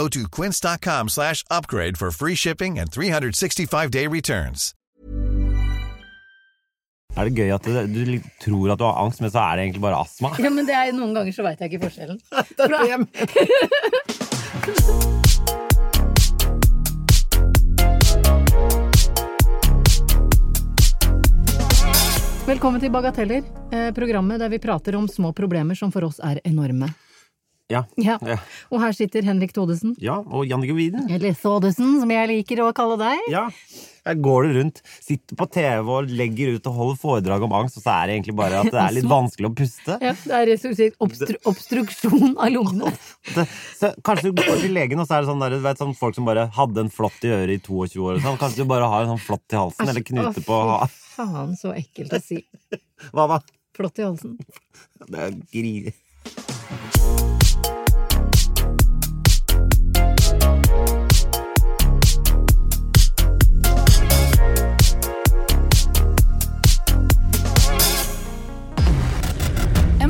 Go to quince.com slash upgrade for free shipping and 365-day returns. Er det gøy at du, du tror at du har angst, men så er det egentlig bare astma? Ja, men det er, Noen ganger så veit jeg ikke forskjellen. Det er det jeg mener. Velkommen til Bagateller, eh, programmet der vi prater om små problemer som for oss er enorme. Ja. Ja. Og her sitter Henrik Thodesen. ja, og Jannicke Wieden. Eller Thodesen, som jeg liker å kalle deg. Ja. Jeg går du rundt, sitter på TV og legger ut og holder foredrag om angst, og så er det egentlig bare at det er litt vanskelig å puste. Ja, det er rett obstru obstruksjon av lungene. Det, så kanskje du går til legen, og så er det sånn, der, vet, sånn folk som bare hadde en flått i øret i 22 år. og Sånn. Kanskje du bare har en sånn flått i halsen, eller knute på fy Faen, så ekkelt å si. Hva da? Flott i halsen. Det er gri...